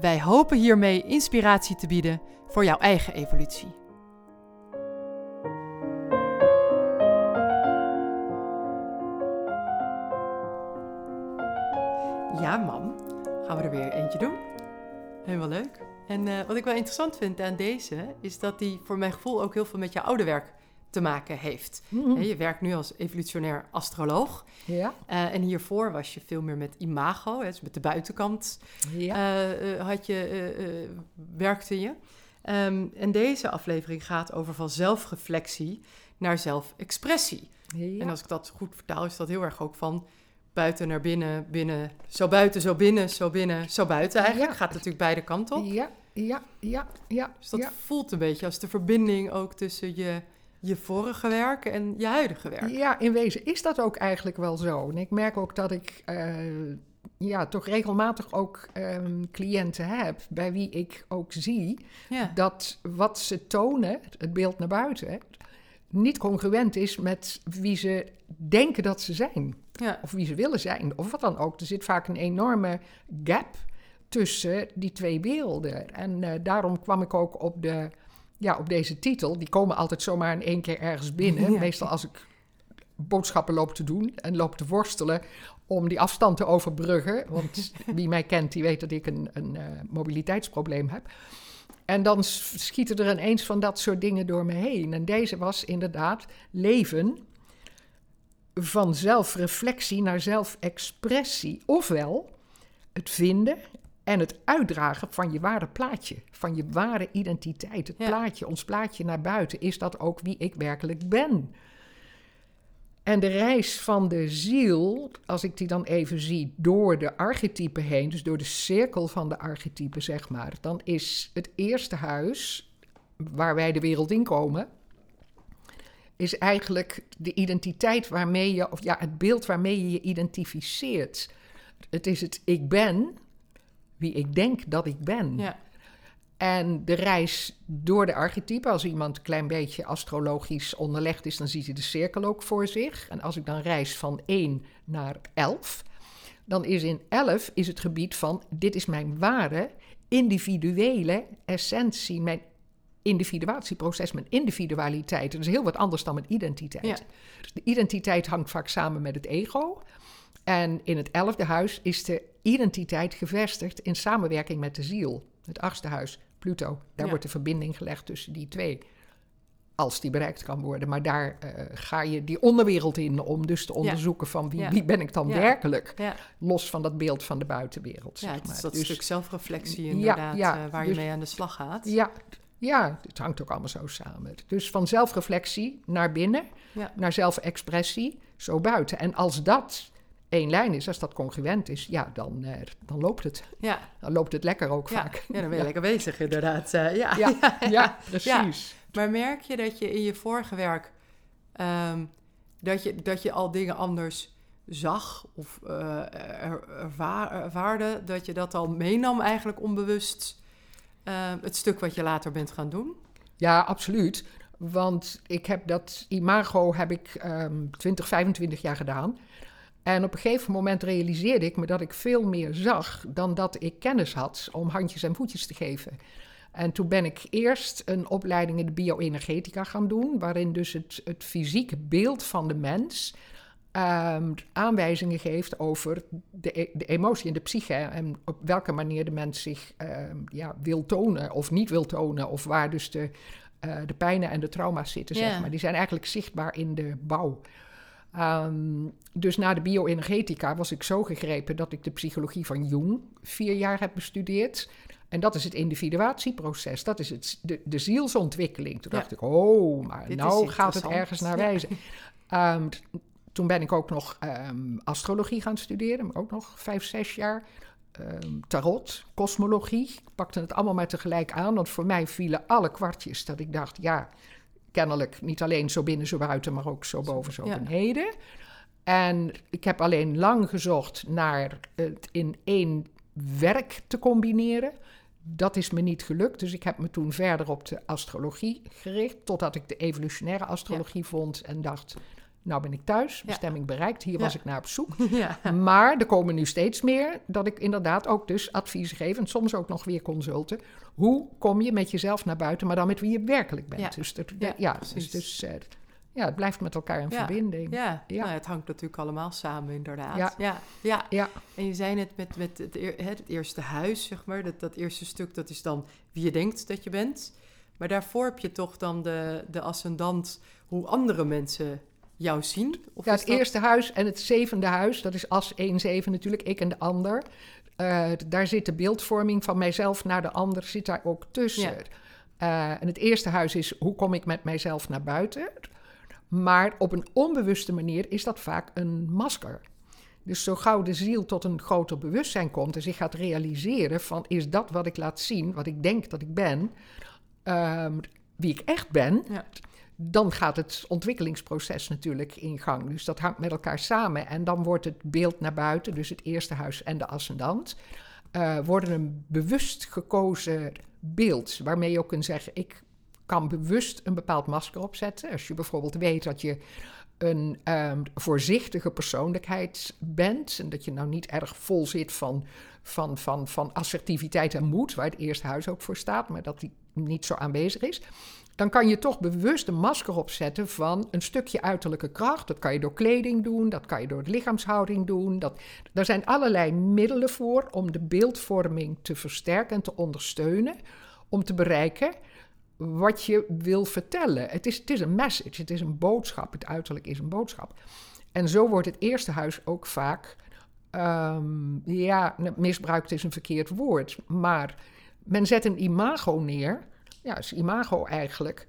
Wij hopen hiermee inspiratie te bieden voor jouw eigen evolutie. Ja, mam. Gaan we er weer eentje doen. Helemaal leuk. En eh, wat ik wel interessant vind aan deze, is dat die voor mijn gevoel ook heel veel met je oude werk te maken heeft. Mhm. Je werkt nu als evolutionair astroloog. Ja, Eh, en hiervoor was je veel meer met imago, dus met de buitenkant ja. eh, eh, had je, werkte je. Ehm, en deze aflevering gaat over van zelfreflectie naar zelfexpressie. ja. En als ik dat goed vertaal, is dat heel erg ook van buiten naar binnen, binnen, zo buiten, zo binnen, zo binnen, zo buiten eigenlijk. Ja. Gaat natuurlijk beide kanten op. ja, ja, ja, ja. Dus dat ja. voelt een beetje als de verbinding ook tussen je, je vorige werk en je huidige werk. Ja, in wezen is dat ook eigenlijk wel zo. En ik merk ook dat ik eh, ja, toch regelmatig ook ehm, cliënten heb bij wie ik ook zie Ja, dat wat ze tonen, het beeld naar buiten, niet congruent is met wie ze denken dat ze zijn. ja, Of wie ze willen zijn, of wat dan ook. Er zit vaak een enorme gap tussen die twee werelden. En eh, daarom kwam ik ook op, de, ja, op deze titel. Die komen altijd zomaar in één keer ergens binnen. Ja. Meestal als ik boodschappen loop te doen en loop te worstelen om die afstand te overbruggen. Want wie mij kent, die weet dat ik een, een eh, mobiliteitsprobleem heb. En dan schieten er ineens van dat soort dingen door me heen. En deze was inderdaad leven van zelfreflectie naar zelfexpressie. Ofwel het vinden en het uitdragen van je ware plaatje, van je ware identiteit. Het Ja. plaatje, ons plaatje naar buiten, is dat ook wie ik werkelijk ben. En de reis van de ziel, als ik die dan even zie door de archetypen heen, dus door de cirkel van de archetypen, zeg maar, dan is het eerste huis waar wij de wereld in komen, is eigenlijk de identiteit waarmee je, of ja, het beeld waarmee je je identificeert. Het is het ik ben, wie ik denk dat ik ben. ja, En de reis door de archetypen, als iemand een klein beetje astrologisch onderlegd is, dan ziet hij de cirkel ook voor zich. En als ik dan reis van 1 naar 11, dan is in 11 is het gebied van dit is mijn ware individuele essentie, mijn individuatieproces, mijn individualiteit. Dat is heel wat anders dan mijn identiteit. Ja. Dus de identiteit hangt vaak samen met het ego. En in het elfde huis is de identiteit gevestigd in samenwerking met de ziel. Het achtste huis, Pluto, daar Ja. wordt de verbinding gelegd tussen die twee. Als die bereikt kan worden. Maar daar eh, ga je die onderwereld in om dus te onderzoeken van wie, Ja. wie ben ik dan werkelijk. Los van dat beeld van de buitenwereld. ja zeg het is maar. dat Dus- stuk zelfreflectie inderdaad, eh, waar dus- je mee aan de slag gaat. Ja, ja, het hangt ook allemaal zo samen. Dus van zelfreflectie naar binnen, naar zelfexpressie, zo buiten. En als dat één lijn is, als dat congruent is, ja, dan, eh, dan loopt het. Ja, Dan loopt het lekker ook ja. vaak. ja, dan ben je lekker bezig inderdaad. eh, ja. Ja, ja, precies. Maar merk je dat je in je vorige werk... ehm, dat, je, dat je al dingen anders zag of eh, er, ervaar- ervaarde... dat je dat al meenam eigenlijk onbewust... eh, het stuk wat je later bent gaan doen? Ja, absoluut. Want ik heb dat imago heb ik ehm 20, 25 jaar gedaan. En op een gegeven moment realiseerde ik me dat ik veel meer zag dan dat ik kennis had om handjes en voetjes te geven. En toen ben ik eerst een opleiding in de bioenergetica gaan doen, waarin dus het, het fysieke beeld van de mens ehm, aanwijzingen geeft over de, e- de emotie en de psyche en op welke manier de mens zich ehm, ja, wil tonen of niet wil tonen, of waar dus de, eh, de pijnen en de trauma's zitten, zeg maar. Die zijn eigenlijk zichtbaar in de bouw. Ehm, dus na de bioenergetica was ik zo gegrepen dat ik de psychologie van Jung vier jaar heb bestudeerd. En dat is het individuatieproces, dat is het, de, de zielsontwikkeling. Toen Ja. dacht ik, oh, maar Dit nou gaat het ergens naar wijzen. Ehm, toen ben ik ook nog ehm, astrologie gaan studeren, ook nog vijf, zes jaar. tarot, kosmologie. Ik pakte het allemaal maar tegelijk aan, want voor mij vielen alle kwartjes dat ik dacht, ja, kennelijk niet alleen zo binnen, zo buiten, maar ook zo boven, zo Ja. beneden. En ik heb alleen lang gezocht naar het in één werk te combineren. Dat is me niet gelukt, dus ik heb me toen verder op de astrologie gericht, totdat ik de evolutionaire astrologie vond en dacht, nou ben ik thuis, bestemming bereikt, hier Ja. was ik naar op zoek. ja. Maar er komen nu steeds meer dat ik inderdaad ook dus advies geef en soms ook nog weer consulten. Hoe kom je met jezelf naar buiten, maar dan met wie je werkelijk bent? Dus, dat, Ja, dus, dus, eh, ja, het blijft met elkaar in verbinding. Ja, Ja. Nou, het hangt natuurlijk allemaal samen, inderdaad. Ja. ja, ja. Ja. En je zei net met, met het, eer- het eerste huis, zeg maar, dat, dat eerste stuk, dat is dan wie je denkt dat je bent. Maar daarvoor heb je toch dan de, de ascendant, hoe andere mensen jou zien? Of Ja, het dat- eerste huis en het zevende huis, dat is as 1-7 natuurlijk, ik en de ander. Eh, daar zit de beeldvorming van mijzelf naar de ander, zit daar ook tussen. Ja. Eh, en het eerste huis is, hoe kom ik met mijzelf naar buiten? Maar op een onbewuste manier is dat vaak een masker. Dus zo gauw de ziel tot een groter bewustzijn komt en zich gaat realiseren van is dat wat ik laat zien, wat ik denk dat ik ben, ehm, wie ik echt ben, Ja. Dan gaat het ontwikkelingsproces natuurlijk in gang. Dus dat hangt met elkaar samen. En dan wordt het beeld naar buiten, dus het eerste huis en de ascendant, eh, worden een bewust gekozen beeld. Waarmee je ook kunt zeggen, ik kan bewust een bepaald masker opzetten. Als je bijvoorbeeld weet dat je een ehm, voorzichtige persoonlijkheid bent. En dat je nou niet erg vol zit van, van, van, van assertiviteit en moed, waar het eerste huis ook voor staat, maar dat die niet zo aanwezig is. Dan kan je toch bewust een masker opzetten van een stukje uiterlijke kracht. Dat kan je door kleding doen, dat kan je door de lichaamshouding doen. Dat, er zijn allerlei middelen voor om de beeldvorming te versterken en te ondersteunen. Om te bereiken wat je wil vertellen. Het is, het is een message, het is een boodschap. Het uiterlijk is een boodschap. En zo wordt het eerste huis ook vaak, ehm, ja, misbruikt is een verkeerd woord, maar men zet een imago neer, ja, is imago eigenlijk,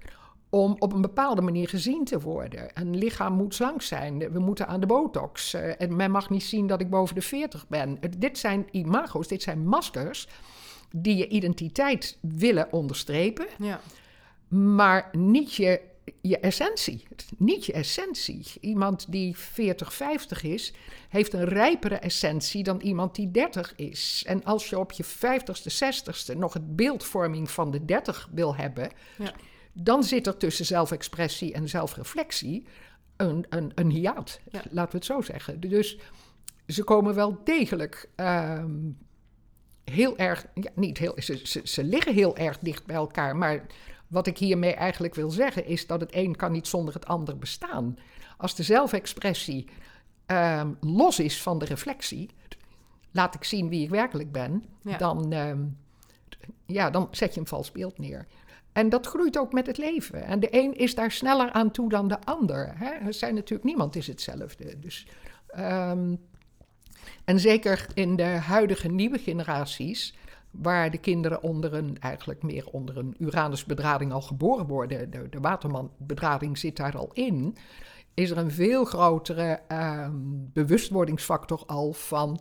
om op een bepaalde manier gezien te worden. Een lichaam moet slank zijn, we moeten aan de botox. eh, en men mag niet zien dat ik boven de 40 ben. Dit zijn imago's, dit zijn maskers die je identiteit willen onderstrepen, Ja. maar niet je, je essentie. Niet je essentie. Iemand die 40, 50 is, heeft een rijpere essentie dan iemand die 30 is. En als je op je 50ste, 60ste nog het beeldvorming van de 30 wil hebben, Ja. dan zit er tussen zelfexpressie en zelfreflectie een, een, een hiaat. Ja. Laten we het zo zeggen. Dus ze komen wel degelijk ehm, heel erg, ja, niet heel, ze, ze, ze liggen heel erg dicht bij elkaar. Maar wat ik hiermee eigenlijk wil zeggen is dat het een kan niet zonder het ander bestaan. Als de zelfexpressie ehm, los is van de reflectie, laat ik zien wie ik werkelijk ben, Ja. dan, ehm, ja, dan zet je een vals beeld neer. En dat groeit ook met het leven. En de een is daar sneller aan toe dan de ander. Hè? Er zijn natuurlijk, niemand is hetzelfde. Dus, ehm, en zeker in de huidige nieuwe generaties, waar de kinderen onder een, eigenlijk meer onder een Uranusbedrading al geboren worden, de, de watermanbedrading zit daar al in, is er een veel grotere ehm, bewustwordingsfactor al van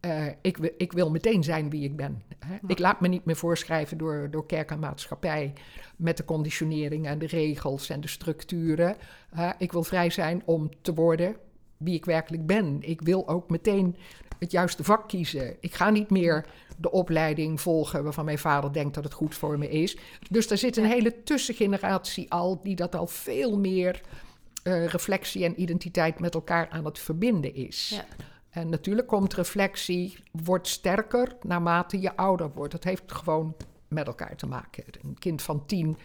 eh, ik, ik wil meteen zijn wie ik ben. Hè? Ik laat me niet meer voorschrijven door, door kerk en maatschappij met de conditionering en de regels en de structuren. Ik wil vrij zijn om te worden wie ik werkelijk ben. Ik wil ook meteen het juiste vak kiezen. Ik ga niet meer de opleiding volgen waarvan mijn vader denkt dat het goed voor me is. Dus er zit een hele tussengeneratie al die dat al veel meer eh, reflectie en identiteit met elkaar aan het verbinden is. Ja. En natuurlijk komt reflectie, wordt sterker naarmate je ouder wordt. Dat heeft gewoon met elkaar te maken. Een kind van tien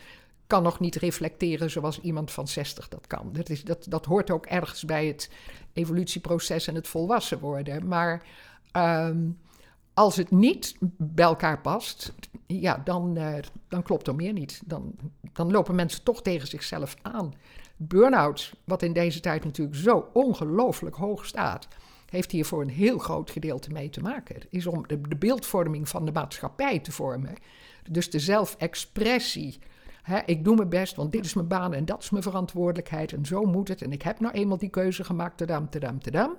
kan nog niet reflecteren zoals iemand van 60 dat kan. Dat, is, dat, dat hoort ook ergens bij het evolutieproces en het volwassen worden. Maar ehm, als het niet bij elkaar past, ja, dan, eh, dan klopt er meer niet. Dan, dan lopen mensen toch tegen zichzelf aan. Burn-out, wat in deze tijd natuurlijk zo ongelooflijk hoog staat, heeft hier voor een heel groot gedeelte mee te maken. Is om de, de beeldvorming van de maatschappij te vormen. Dus de zelfexpressie. Hè, ik doe mijn best, want dit is mijn baan en dat is mijn verantwoordelijkheid en zo moet het. En ik heb nou eenmaal die keuze gemaakt, tadam, tadam, tadam.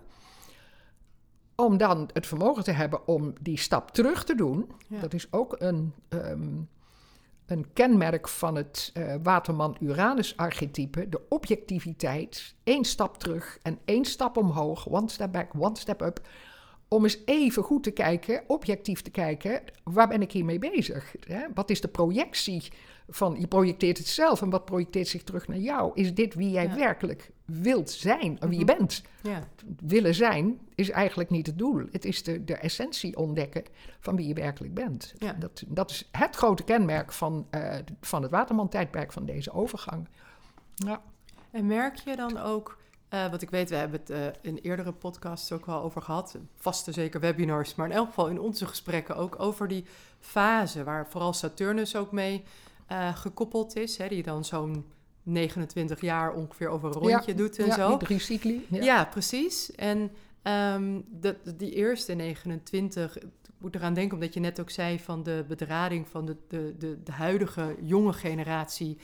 Om dan het vermogen te hebben om die stap terug te doen. Ja. Dat is ook een, ehm, een kenmerk van het eh, Waterman-Uranus-archetype. De objectiviteit, één stap terug en één stap omhoog. One step back, one step up. Om eens even goed te kijken, objectief te kijken, waar ben ik hiermee bezig? Hè? Wat is de projectie van, je projecteert het zelf en wat projecteert zich terug naar jou? Is dit wie jij Ja. werkelijk wilt zijn, wie je Mhm. bent? Ja. willen zijn is eigenlijk niet het doel. Het is de, de essentie ontdekken van wie je werkelijk bent. Ja. Dat, dat is het grote kenmerk van, eh, van het Waterman-tijdperk, van deze overgang. Ja. En merk je dan ook, eh wat ik weet, we hebben het eh, in eerdere podcasts ook wel over gehad, vaste zeker webinars, maar in elk geval in onze gesprekken ook over die fase waar vooral Saturnus ook mee eh, gekoppeld is, hè, die dan zo'n 29 jaar ongeveer over een rondje doet en ja, zo. die drie cycli. Ja. Ja, precies. En ehm, dat, die eerste 29, ik moet eraan denken, omdat je net ook zei van de bedrading van de, de, de, de huidige jonge generatie,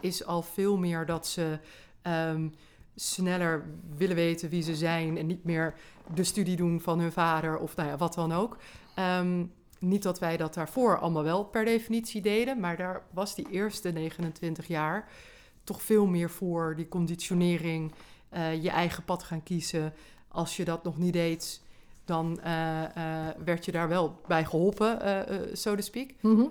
is al veel meer dat ze ehm, sneller willen weten wie ze zijn en niet meer de studie doen van hun vader of nou ja, wat dan ook. Ehm, niet dat wij dat daarvoor allemaal wel per definitie deden, maar daar was die eerste 29 jaar toch veel meer voor die conditionering, eh, je eigen pad gaan kiezen. Als je dat nog niet deed, dan eh, eh, werd je daar wel bij geholpen, eh eh, so to speak. Mhm.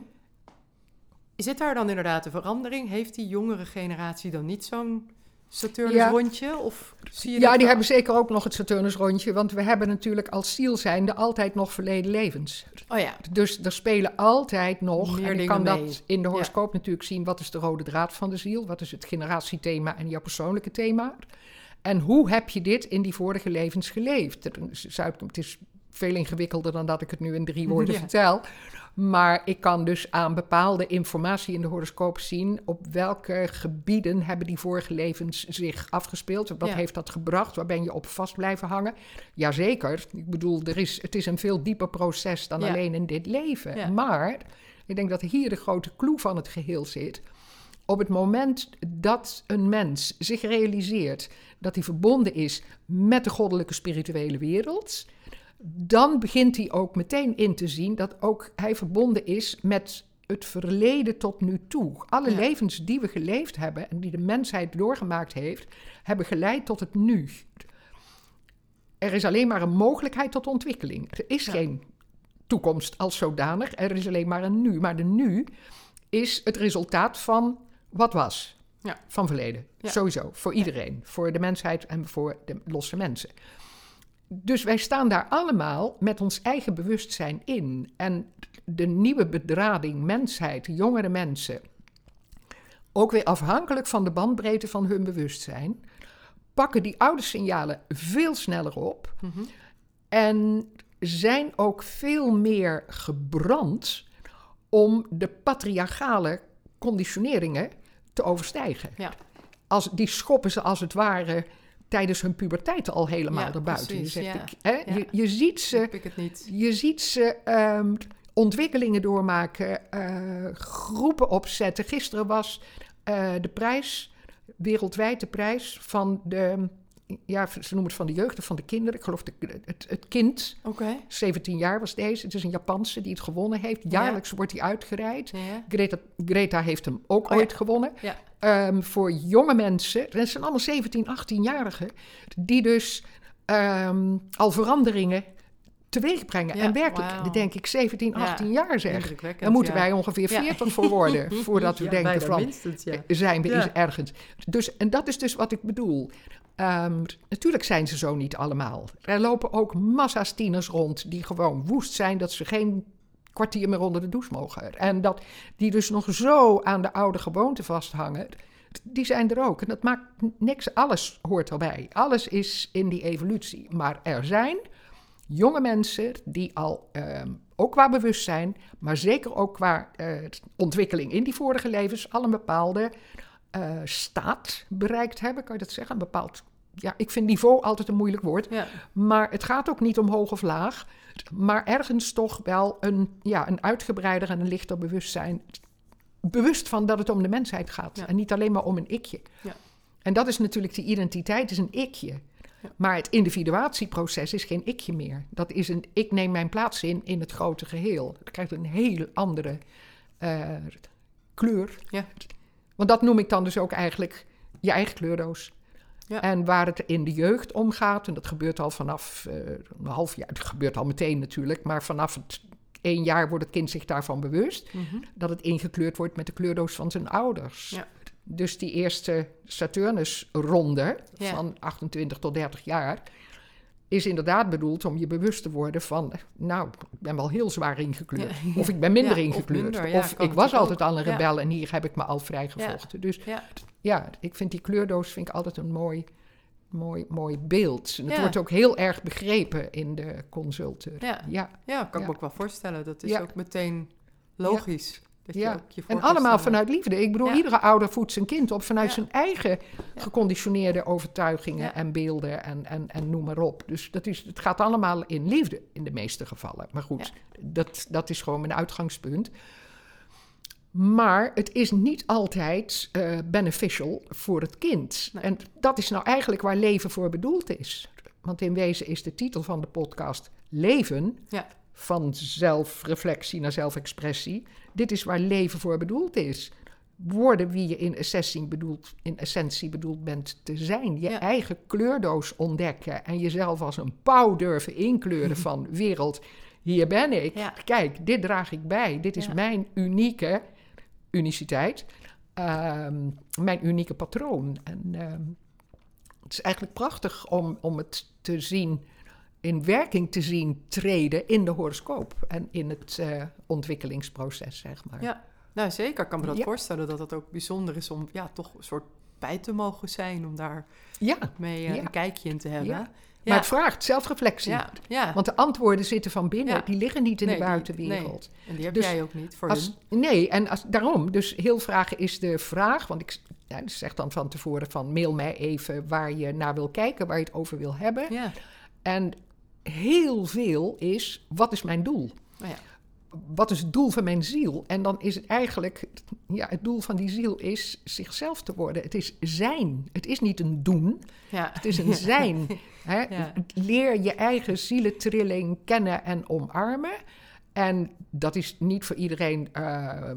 Zit daar dan inderdaad een verandering? Heeft die jongere generatie dan niet zo'n Saturnus Ja. rondje? Of zie je ja, die wel? hebben zeker ook nog het Saturnus-rondje, want we hebben natuurlijk als ziel zijnde altijd nog verleden levens. Oh ja, Dus er spelen altijd nog, Meer en ik kan mee. dat in de horoscoop natuurlijk zien, wat is de rode draad van de ziel, wat is het generatiethema en jouw persoonlijke thema. En hoe heb je dit in die vorige levens geleefd? Het is veel ingewikkelder dan dat ik het nu in drie woorden Ja. vertel. Maar ik kan dus aan bepaalde informatie in de horoscoop zien op welke gebieden hebben die vorige levens zich afgespeeld. Wat Ja. heeft dat gebracht? Waar ben je op vast blijven hangen? Jazeker. Ik bedoel, er is, het is een veel dieper proces dan Ja. alleen in dit leven. Maar ik denk dat hier de grote clue van het geheel zit. Op het moment dat een mens zich realiseert dat hij verbonden is met de goddelijke spirituele wereld, dan begint hij ook meteen in te zien dat ook hij verbonden is met het verleden tot nu toe. Alle Ja. levens die we geleefd hebben en die de mensheid doorgemaakt heeft, hebben geleid tot het nu. Er is alleen maar een mogelijkheid tot ontwikkeling. Er is Ja. geen toekomst als zodanig, er is alleen maar een nu. Maar de nu is het resultaat van wat was. Ja. Van verleden. Sowieso. Voor iedereen. Voor de mensheid en voor de losse mensen. Dus wij staan daar allemaal met ons eigen bewustzijn in. En de nieuwe bedrading, mensheid, jongere mensen, ook weer afhankelijk van de bandbreedte van hun bewustzijn, pakken die oude signalen veel sneller op Mhm. en zijn ook veel meer gebrand om de patriarchale conditioneringen te overstijgen. Ja. Als, die schoppen ze als het ware tijdens hun puberteit al helemaal Ja, erbuiten. precies, je, zegt, ja. ik, hè, Ja. je, je ziet ze ik het niet. je ziet ze ehm, ontwikkelingen doormaken, eh, groepen opzetten. Gisteren was eh, de prijs, wereldwijd de prijs van de, ja, ze noemen het van de jeugd of van de kinderen. Ik geloof de, het, het kind, Oké. 17 jaar was deze. Het is een Japanse die het gewonnen heeft. Jaarlijks wordt hij uitgereikt. Ja. Greta, Greta heeft hem ook Oh ja. ooit gewonnen. Ehm, voor jonge mensen, dat zijn allemaal 17, 18-jarigen, die dus ehm, al veranderingen teweeg brengen. Ja, en werkelijk, dan denk ik 17, Ja, 18 jaar zeg. Daar moeten ja. wij ongeveer Ja. 40 voor worden, voordat we denken van, minstens, eh, zijn we eens ergens. Dus, en dat is dus wat ik bedoel. Ehm, natuurlijk zijn ze zo niet allemaal. Er lopen ook massa's tieners rond die gewoon woest zijn dat ze geen kwartier meer onder de douche mogen. En dat die dus nog zo aan de oude gewoonte vasthangen. Die zijn er ook. En dat maakt niks. Alles hoort erbij. Alles is in die evolutie. Maar er zijn jonge mensen die al ehm, ook qua bewustzijn, maar zeker ook qua eh, ontwikkeling in die vorige levens, al een bepaalde eh, staat bereikt hebben. Kan je dat zeggen? Een bepaald. Ja, ik vind niveau altijd een moeilijk woord. Ja. Maar het gaat ook niet om hoog of laag. Maar ergens toch wel een, ja, een uitgebreider en een lichter bewustzijn. Bewust van dat het om de mensheid gaat. Ja. En niet alleen maar om een ikje. Ja. En dat is natuurlijk, die identiteit is een ikje. Maar het individuatieproces is geen ikje meer. Dat is een ik neem mijn plaats in in het grote geheel. Dat krijgt een heel andere eh, kleur. Ja. Want dat noem ik dan dus ook eigenlijk je eigen kleurdoos. Ja. En waar het in de jeugd om gaat, en dat gebeurt al vanaf eh, een half jaar, het gebeurt al meteen natuurlijk, maar vanaf het één jaar wordt het kind zich daarvan bewust Mhm. dat het ingekleurd wordt met de kleurdoos van zijn ouders. Ja. Dus die eerste Saturnus-ronde Ja. van 28 tot 30 jaar is inderdaad bedoeld om je bewust te worden van, nou, ik ben wel heel zwaar ingekleurd. Ja. Of ik ben minder Ja, ingekleurd. Of, minder, ik was altijd ook. al een rebel en hier heb ik me al vrijgevochten. Dus Ja. ik vind die kleurdoos vind ik altijd een mooi, mooi, mooi beeld. En het wordt ook heel erg begrepen in de consulten. Ja. ja. Kan ik me ook wel voorstellen. Dat is ook meteen logisch. Dat Ja. je En allemaal vanuit liefde. Ik bedoel, Ja. iedere ouder voedt zijn kind op vanuit Ja. zijn eigen geconditioneerde overtuigingen en beelden en, en, en noem maar op. Dus dat is, het gaat allemaal in liefde in de meeste gevallen. Maar goed, dat, dat is gewoon mijn uitgangspunt. Maar het is niet altijd eh, beneficial voor het kind. Nee. En dat is nou eigenlijk waar leven voor bedoeld is. Want in wezen is de titel van de podcast Leven Ja. Van zelfreflectie naar zelfexpressie. Dit is waar leven voor bedoeld is. Worden wie je in essentie bedoeld, in essentie bedoeld bent te zijn. Je Ja. eigen kleurdoos ontdekken en jezelf als een pauw durven inkleuren van wereld. Hier ben ik. Ja. Kijk, dit draag ik bij. Dit is Ja. mijn unieke uniciteit. Ehm, mijn unieke patroon. En ehm, het is eigenlijk prachtig om, om het te zien, in werking te zien treden in de horoscoop en in het eh, ontwikkelingsproces, zeg maar. Ja, nou zeker. Ik kan me dat Ja. voorstellen dat het ook bijzonder is om ja, toch een soort bij te mogen zijn. Om daar Ja, mee Ja. een kijkje in te hebben. Maar het vraagt zelfreflectie. Want de antwoorden zitten van binnen, die liggen niet in Nee, de die- buitenwereld. En die heb Dus jij ook niet voor Als, hun. nee, en als, daarom. Dus heel vragen is de vraag. Want ik ja, dus zeg dan van tevoren van mail mij even waar je naar wil kijken, waar je het over wil hebben. Ja, En heel veel is, wat is mijn doel? oh ja. Wat is het doel van mijn ziel? En dan is het eigenlijk, ja, het doel van die ziel is zichzelf te worden. Het is zijn. Het is niet een doen, ja. het is een zijn. Hè? Leer je eigen zielentrilling kennen en omarmen. En dat is niet voor iedereen eh,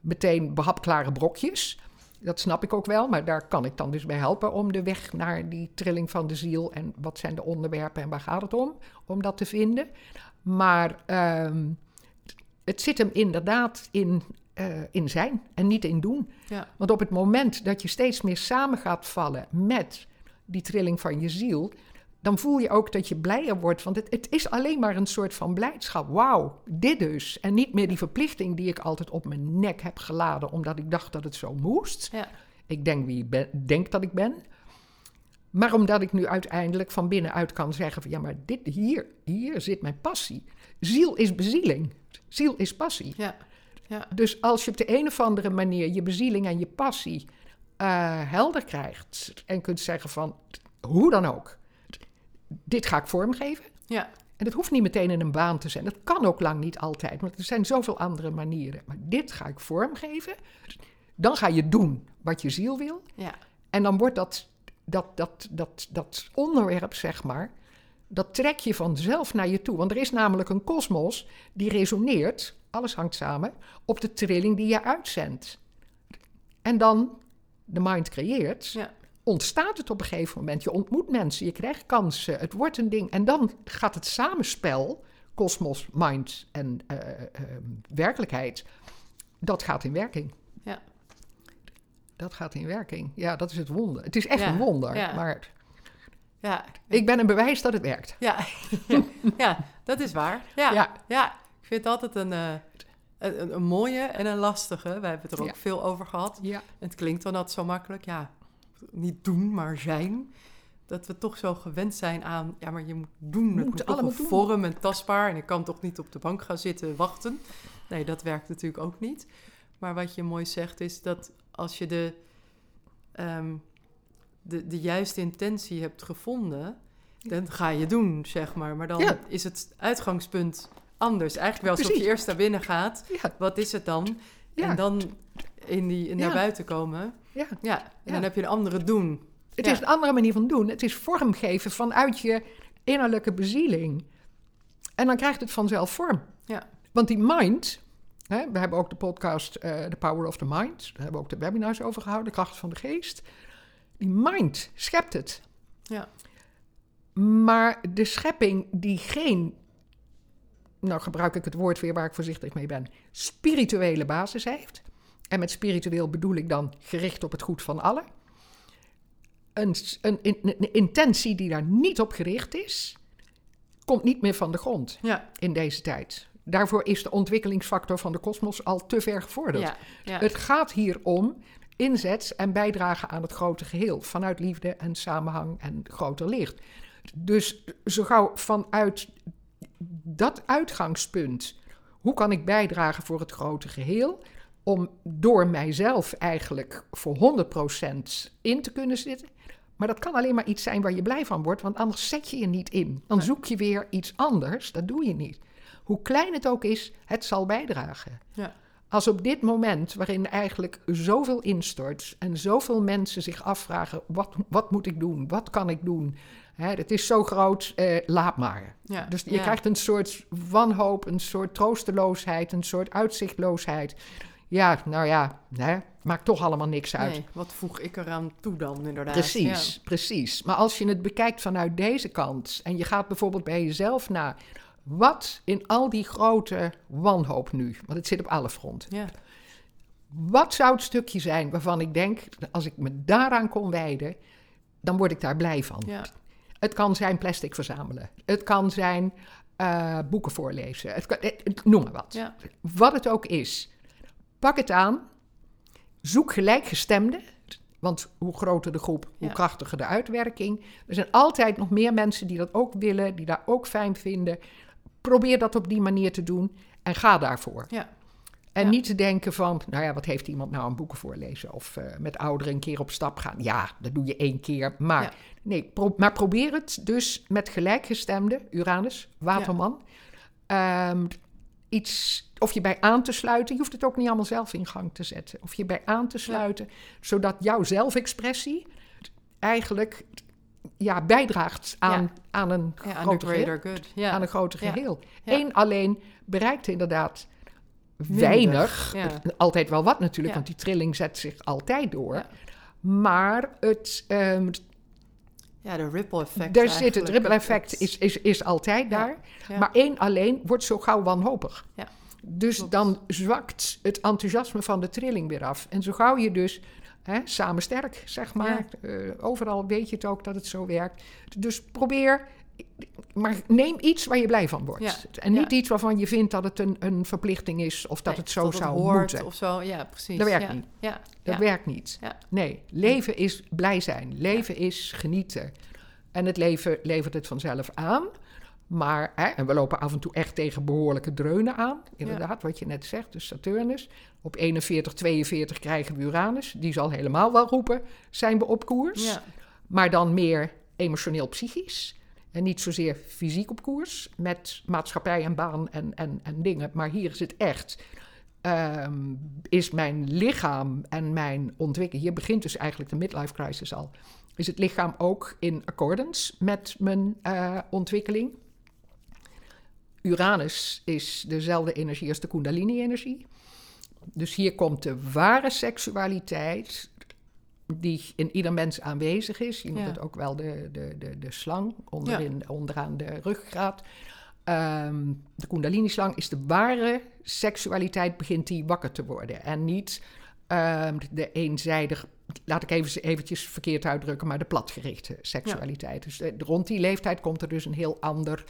meteen behapklare brokjes. Dat snap ik ook wel, maar daar kan ik dan dus bij helpen om de weg naar die trilling van de ziel en wat zijn de onderwerpen en waar gaat het om, om dat te vinden. Maar ehm, het zit hem inderdaad in, eh, in zijn en niet in doen. ja. Want op het moment dat je steeds meer samen gaat vallen met die trilling van je ziel, dan voel je ook dat je blijer wordt. Want het, het is alleen maar een soort van blijdschap. Wauw, dit dus. En niet meer die verplichting die ik altijd op mijn nek heb geladen, omdat ik dacht dat het zo moest. Ja. Ik denk wie ik ben, denk dat ik ben. Maar omdat ik nu uiteindelijk van binnenuit kan zeggen: van, ja, maar dit hier, hier zit mijn passie. Ziel is bezieling. Ziel is passie. Ja. Ja. Dus als je op de een of andere manier je bezieling en je passie eh, helder krijgt en kunt zeggen van hoe dan ook, dit ga ik vormgeven. Ja. En dat hoeft niet meteen in een baan te zijn. Dat kan ook lang niet altijd, want er zijn zoveel andere manieren. Maar dit ga ik vormgeven. Dan ga je doen wat je ziel wil. Ja. En dan wordt dat, dat, dat, dat, dat onderwerp, zeg maar, dat trek je vanzelf naar je toe. Want er is namelijk een kosmos die resoneert, alles hangt samen, op de trilling die je uitzendt. En dan, de mind creëert, Ja. Ontstaat het op een gegeven moment. Je ontmoet mensen, je krijgt kansen, het wordt een ding. En dan gaat het samenspel, kosmos, mind en eh, eh, werkelijkheid, dat gaat in werking. Ja. Dat gaat in werking. Ja, dat is het wonder. Het is echt Ja, een wonder. ja. Maar Ja. ik ben een bewijs dat het werkt. Ja. ja, dat is waar. Ja. Ja. Ja. Ik vind het altijd een, eh, een, een- mooie en een lastige. We hebben het er ook veel over gehad. Ja. Het klinkt dan altijd zo makkelijk. Ja, niet doen, maar zijn. Dat we toch zo gewend zijn aan... Ja, maar je moet doen. Het Moet toch allemaal een vorm en tastbaar. En ik kan toch niet op de bank gaan zitten wachten. Nee, dat werkt natuurlijk ook niet. Maar wat je mooi zegt is dat als je de, ehm, de, de juiste intentie hebt gevonden... dan ga je doen, zeg maar. Maar dan Ja. is het uitgangspunt anders. Eigenlijk wel alsof je Precies. eerst naar binnen gaat. Ja. Wat is het dan? Ja. En dan in die, naar Ja. buiten komen. Ja. Ja, en Ja. dan heb je een andere doen. Het is een andere manier van doen. Het is vormgeven vanuit je innerlijke bezieling. En dan krijgt het vanzelf vorm. Ja. Want die mind, hè, we hebben ook de podcast eh The Power of the Mind, daar hebben we ook de webinars over gehouden, de kracht van de geest. Die mind schept het. Ja. Maar de schepping die geen, nou gebruik ik het woord weer waar ik voorzichtig mee ben, spirituele basis heeft. En met spiritueel bedoel ik dan gericht op het goed van allen. Een, een, intentie die daar niet op gericht is, komt niet meer van de grond Ja. in deze tijd. Daarvoor is de ontwikkelingsfactor van de kosmos al te ver gevorderd. Ja. Ja. Het gaat hier om inzet en bijdrage aan het grote geheel. Vanuit liefde en samenhang en groter licht. Dus zo gauw vanuit dat uitgangspunt, hoe kan ik bijdragen voor het grote geheel? Om door mijzelf eigenlijk voor 100% in te kunnen zitten. Maar dat kan alleen maar iets zijn waar je blij van wordt, want anders zet je je niet in. Dan zoek je weer iets anders, dat doe je niet. Hoe klein het ook is, het zal bijdragen. Ja. Als op dit moment, waarin eigenlijk zoveel instort en zoveel mensen zich afvragen: wat, wat moet ik doen? Wat kan ik doen? Hè, het is zo groot, eh, laat maar. Ja. Dus je Ja. krijgt een soort wanhoop, een soort troosteloosheid, een soort uitzichtloosheid. Ja, nou ja, hè, maakt toch allemaal niks uit. Nee, wat voeg ik eraan toe dan, inderdaad? Precies, precies. Maar als je het bekijkt vanuit deze kant en je gaat bijvoorbeeld bij jezelf na, wat in al die grote wanhoop nu, want het zit op alle fronten. Ja. Wat zou het stukje zijn waarvan ik denk, als ik me daaraan kon wijden, dan word ik daar blij van. Ja. Het kan zijn plastic verzamelen. Het kan zijn eh, boeken voorlezen. Het kan, het- noem maar wat. Ja. Wat het ook is. Pak het aan. Zoek gelijkgestemden. Want hoe groter de groep, hoe Ja. krachtiger de uitwerking. Er zijn altijd nog meer mensen die dat ook willen, die daar ook fijn vinden. Probeer dat op die manier te doen en ga daarvoor. Ja. En Ja. niet te denken van, nou ja, wat heeft iemand nou aan boeken voorlezen? Of eh, met ouderen een keer op stap gaan. Ja, dat doe je één keer. Maar, Ja. nee, pro- maar probeer het dus met gelijkgestemde, Uranus, Waterman. ehm, iets, of je bij aan te sluiten. Je hoeft het ook niet allemaal zelf in gang te zetten. Of je bij aan te sluiten, zodat jouw zelfexpressie eigenlijk ja, bijdraagt aan, Ja. aan een Ja, groter geheel good. Ja. aan een groter geheel. Eén alleen bereikt inderdaad weinig. Altijd wel wat natuurlijk, want die trilling zet zich altijd door. Maar het, ehm, ja, de ripple effect. daar zit het ripple effect is, is, is altijd Ja. daar. Ja. Maar één alleen wordt zo gauw wanhopig. Ja. Dus Klopt. dan zwakt het enthousiasme van de trilling weer af. En zo gauw je dus hè, samen sterk, zeg maar. eh, overal weet je het ook dat het zo werkt. Dus probeer, maar neem iets waar je blij van wordt. Ja. En niet Ja. iets waarvan je vindt dat het een, een verplichting is of dat Nee, het zo zou hoort moeten. Of zo, ja, precies. Dat werkt ja. niet. Ja. Dat werkt niet. Ja. Nee, leven is blij zijn. Leven is genieten. En het leven levert het vanzelf aan. Maar, hè, en we lopen af en toe echt tegen behoorlijke dreunen aan. Inderdaad, wat je net zegt, dus Saturnus. Op 41, 42 krijgen we Uranus. Die zal helemaal wel roepen, zijn we op koers? Maar dan meer emotioneel-psychisch. En niet zozeer fysiek op koers, met maatschappij en baan en, en, en dingen. Maar hier is het echt. ehm, is mijn lichaam en mijn ontwikkeling. Hier begint dus eigenlijk de midlife crisis al. Is het lichaam ook in accordance met mijn eh, ontwikkeling? Uranus is dezelfde energie als de Kundalini-energie. Dus hier komt de ware seksualiteit, die in ieder mens aanwezig is. Je noemt Ja. het ook wel de, de, de, de slang, onderin, onderaan de ruggraat. Ehm, de Kundalini-slang is de ware seksualiteit, begint die wakker te worden. En niet ehm, de eenzijdig, laat ik even eventjes verkeerd uitdrukken, maar de platgerichte seksualiteit. Dus eh, rond die leeftijd komt er dus een heel ander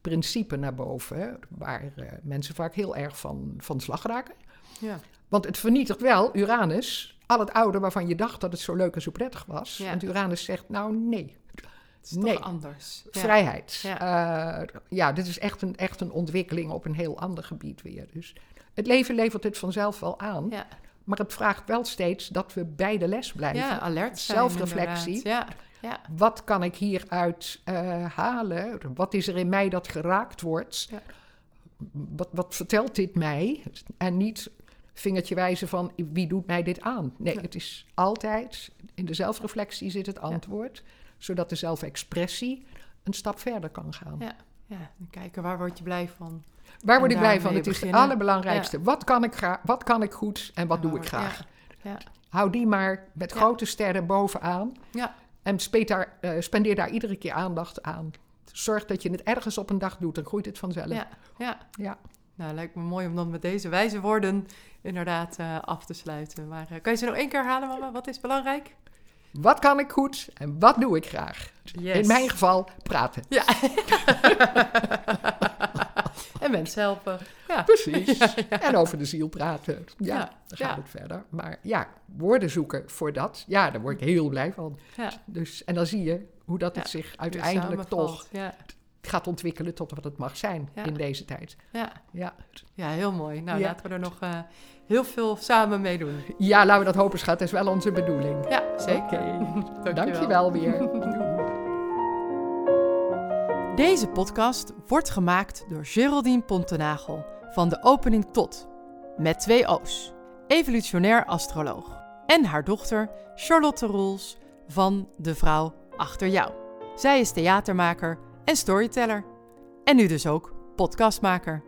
principe naar boven, waar eh, mensen vaak heel erg van, van slag raken. Ja. Want het vernietigt wel, Uranus, al het oude waarvan je dacht dat het zo leuk en zo prettig was. Ja. Want Uranus zegt, nou nee, Het is Nee. toch anders. Ja. vrijheid. Ja. Ja. ja, dit is echt een, echt een ontwikkeling op een heel ander gebied weer. Dus het leven levert het vanzelf wel aan. Ja. Maar het vraagt wel steeds dat we bij de les blijven. ja, alert zijn Zelfreflectie. Ja. Ja. Wat kan ik hieruit eh halen? Wat is er in mij dat geraakt wordt? Ja. Wat, wat vertelt dit mij? En niet vingertje wijzen van wie doet mij dit aan. Nee, het is altijd in de zelfreflectie zit het antwoord, zodat de zelfexpressie een stap verder kan gaan. Ja, ja. En kijken waar word je blij van. Waar word ik blij van? Het is het allerbelangrijkste. Wat, kan ik wat kan ik goed en wat doe ik graag? Ja, Hou die maar met grote sterren bovenaan. ja. En daar, eh, spendeer daar iedere keer aandacht aan. Zorg dat je het ergens op een dag doet, dan groeit het vanzelf. ja, ja. Ja. Nou, lijkt me mooi om dan met deze wijze woorden inderdaad eh, af te sluiten. Maar eh, kan je ze nog één keer herhalen, mama? Wat is belangrijk? Wat kan ik goed en wat doe ik graag? In mijn geval praten. Ja. en mensen helpen. Ja. Precies. En over de ziel praten. Ja, dan gaat het verder. Maar ja, woorden zoeken voor dat. Ja, daar word ik heel blij van. Ja. Dus, en dan zie je hoe dat het zich uiteindelijk toch Ja. Gaat ontwikkelen tot wat het mag zijn Ja. in deze tijd. Ja. Ja. ja, heel mooi. Nou, Ja. laten we er nog eh, heel veel samen mee doen. ja, laten we dat hopen, schat. Dat is wel onze bedoeling. Ja, zeker. Oké, dankjewel weer. Deze podcast wordt gemaakt door Geraldine Pontenagel van de opening tot, met twee O's, evolutionair astroloog. En haar dochter Charlotte Roels van De Vrouw Achter Jou. Zij is theatermaker en storyteller. En nu dus ook podcastmaker.